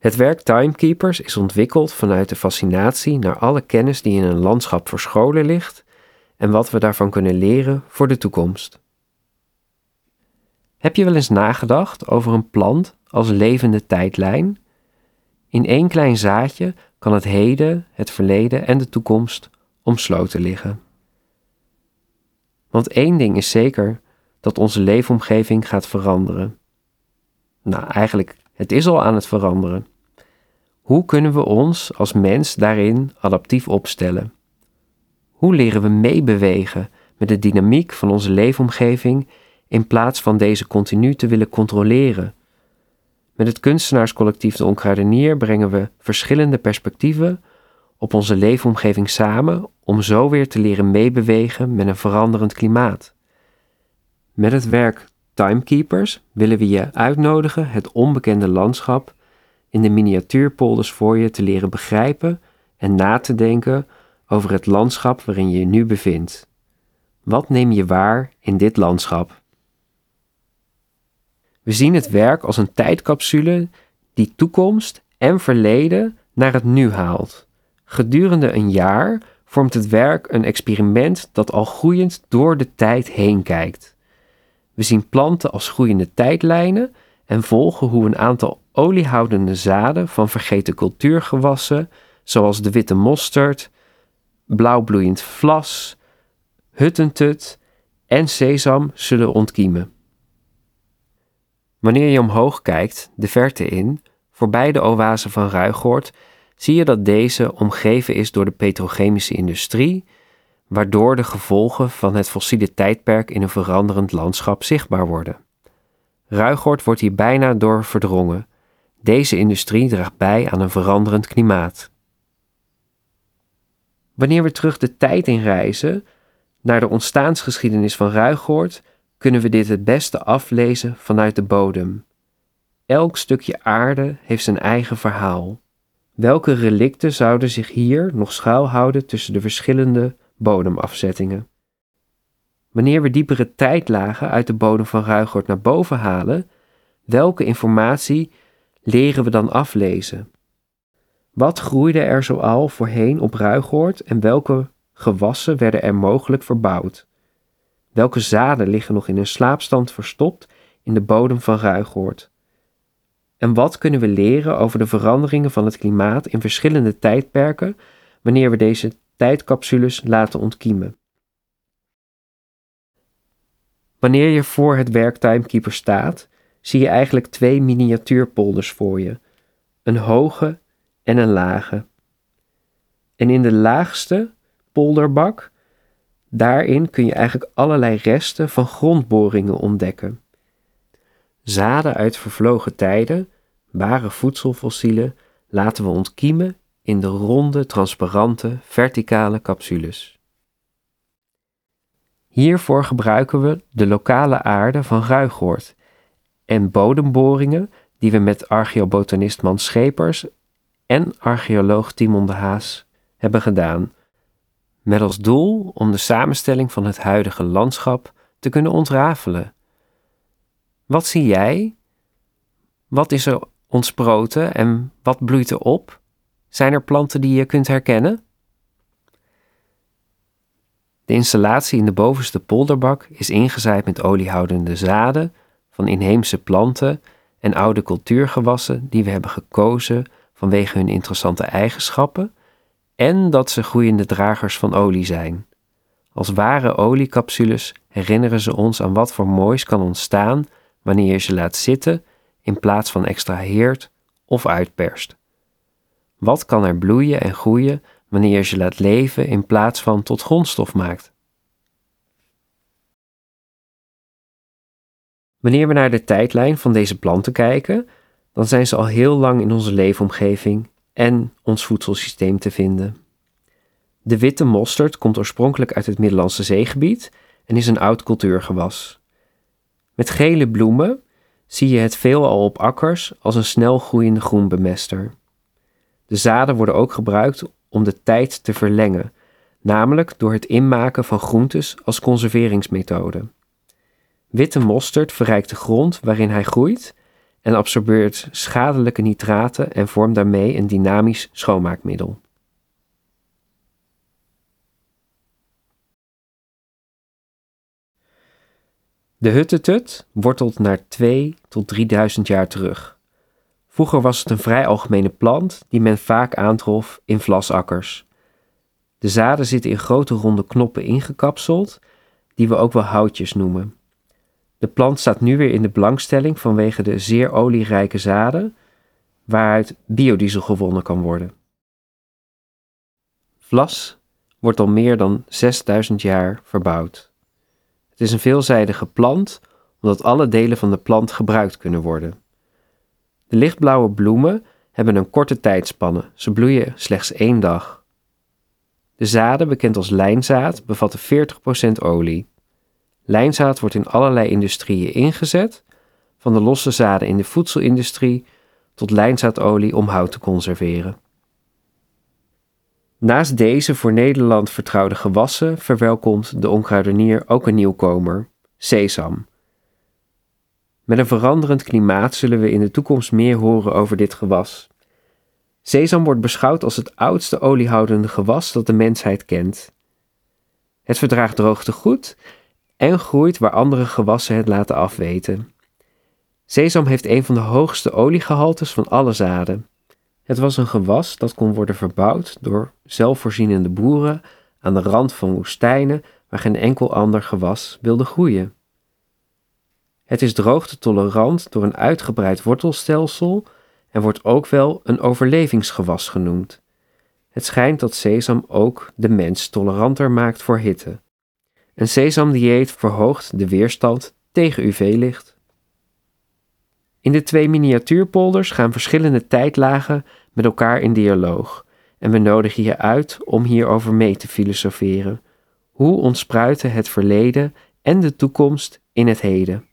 Het werk Timekeepers is ontwikkeld vanuit de fascinatie naar alle kennis die in een landschap verscholen ligt en wat we daarvan kunnen leren voor de toekomst. Heb je wel eens nagedacht over een plant als levende tijdlijn? In één klein zaadje kan het heden, het verleden en de toekomst omsloten liggen. Want één ding is zeker dat onze leefomgeving gaat veranderen. Nou, eigenlijk, het is al aan het veranderen. Hoe kunnen we ons als mens daarin adaptief opstellen? Hoe leren we meebewegen met de dynamiek van onze leefomgeving in plaats van deze continu te willen controleren? Met het kunstenaarscollectief De Onkruidenier brengen we verschillende perspectieven op onze leefomgeving samen om zo weer te leren meebewegen met een veranderend klimaat. Met het werk Timekeepers willen we je uitnodigen het onbekende landschap in de miniatuurpolders voor je te leren begrijpen en na te denken over het landschap waarin je je nu bevindt. Wat neem je waar in dit landschap? We zien het werk als een tijdcapsule die toekomst en verleden naar het nu haalt. Gedurende een jaar vormt het werk een experiment dat al groeiend door de tijd heen kijkt. We zien planten als groeiende tijdlijnen en volgen hoe een aantal oliehoudende zaden van vergeten cultuurgewassen, zoals de witte mosterd, blauwbloeiend vlas, huttentut en sesam, zullen ontkiemen. Wanneer je omhoog kijkt, de verte in, voorbij de oase van Ruigoord, zie je dat deze omgeven is door de petrochemische industrie, waardoor de gevolgen van het fossiele tijdperk in een veranderend landschap zichtbaar worden. Ruigoord wordt hier bijna door verdrongen. Deze industrie draagt bij aan een veranderend klimaat. Wanneer we terug de tijd in reizen naar de ontstaansgeschiedenis van Ruigoord, kunnen we dit het beste aflezen vanuit de bodem. Elk stukje aarde heeft zijn eigen verhaal. Welke relicten zouden zich hier nog schuilhouden tussen de verschillende bodemafzettingen? Wanneer we diepere tijdlagen uit de bodem van Ruigoord naar boven halen, welke informatie leren we dan aflezen? Wat groeide er zoal voorheen op Ruigoord en welke gewassen werden er mogelijk verbouwd? Welke zaden liggen nog in een slaapstand verstopt in de bodem van Ruigoord? En wat kunnen we leren over de veranderingen van het klimaat in verschillende tijdperken wanneer we deze tijdcapsules laten ontkiemen? Wanneer je voor het werk Timekeeper staat, zie je eigenlijk twee miniatuurpolders voor je: een hoge en een lage. En in de laagste polderbak, daarin kun je eigenlijk allerlei resten van grondboringen ontdekken. Zaden uit vervlogen tijden, ware voedselfossielen, laten we ontkiemen in de ronde, transparante, verticale capsules. Hiervoor gebruiken we de lokale aarde van Ruigoord en bodemboringen die we met archeobotanist Mans Schepers en archeoloog Timon de Haas hebben gedaan, met als doel om de samenstelling van het huidige landschap te kunnen ontrafelen. Wat zie jij? Wat is er ontsproten en wat bloeit er op? Zijn er planten die je kunt herkennen? De installatie in de bovenste polderbak is ingezaaid met oliehoudende zaden van inheemse planten en oude cultuurgewassen die we hebben gekozen vanwege hun interessante eigenschappen en dat ze groeiende dragers van olie zijn. Als ware oliecapsules herinneren ze ons aan wat voor moois kan ontstaan wanneer je ze laat zitten in plaats van extraheert of uitperst. Wat kan er bloeien en groeien wanneer je ze laat leven in plaats van tot grondstof maakt? Wanneer we naar de tijdlijn van deze planten kijken, dan zijn ze al heel lang in onze leefomgeving en ons voedselsysteem te vinden. De witte mosterd komt oorspronkelijk uit het Middellandse zeegebied en is een oud cultuurgewas. Met gele bloemen zie je het veelal op akkers als een snel groeiende groenbemester. De zaden worden ook gebruikt om de tijd te verlengen, namelijk door het inmaken van groentes als conserveringsmethode. Witte mosterd verrijkt de grond waarin hij groeit en absorbeert schadelijke nitraten en vormt daarmee een dynamisch schoonmaakmiddel. De huttetut wortelt naar 2 tot 3000 jaar terug. Vroeger was het een vrij algemene plant die men vaak aantrof in vlasakkers. De zaden zitten in grote ronde knoppen ingekapseld, die we ook wel houtjes noemen. De plant staat nu weer in de belangstelling vanwege de zeer olierijke zaden, waaruit biodiesel gewonnen kan worden. Vlas wordt al meer dan 6000 jaar verbouwd. Het is een veelzijdige plant, omdat alle delen van de plant gebruikt kunnen worden. De lichtblauwe bloemen hebben een korte tijdspanne, ze bloeien slechts één dag. De zaden, bekend als lijnzaad, bevatten 40% olie. Lijnzaad wordt in allerlei industrieën ingezet, van de losse zaden in de voedselindustrie tot lijnzaadolie om hout te conserveren. Naast deze voor Nederland vertrouwde gewassen verwelkomt de onkruidenier ook een nieuwkomer, sesam. Met een veranderend klimaat zullen we in de toekomst meer horen over dit gewas. Sesam wordt beschouwd als het oudste oliehoudende gewas dat de mensheid kent. Het verdraagt droogte goed en groeit waar andere gewassen het laten afweten. Sesam heeft een van de hoogste oliegehaltes van alle zaden. Het was een gewas dat kon worden verbouwd door zelfvoorzienende boeren aan de rand van woestijnen waar geen enkel ander gewas wilde groeien. Het is droogtetolerant door een uitgebreid wortelstelsel en wordt ook wel een overlevingsgewas genoemd. Het schijnt dat sesam ook de mens toleranter maakt voor hitte. Een sesamdieet verhoogt de weerstand tegen UV-licht. In de twee miniatuurpolders gaan verschillende tijdlagen met elkaar in dialoog en we nodigen je uit om hierover mee te filosoferen. Hoe ontspruiten het verleden en de toekomst in het heden?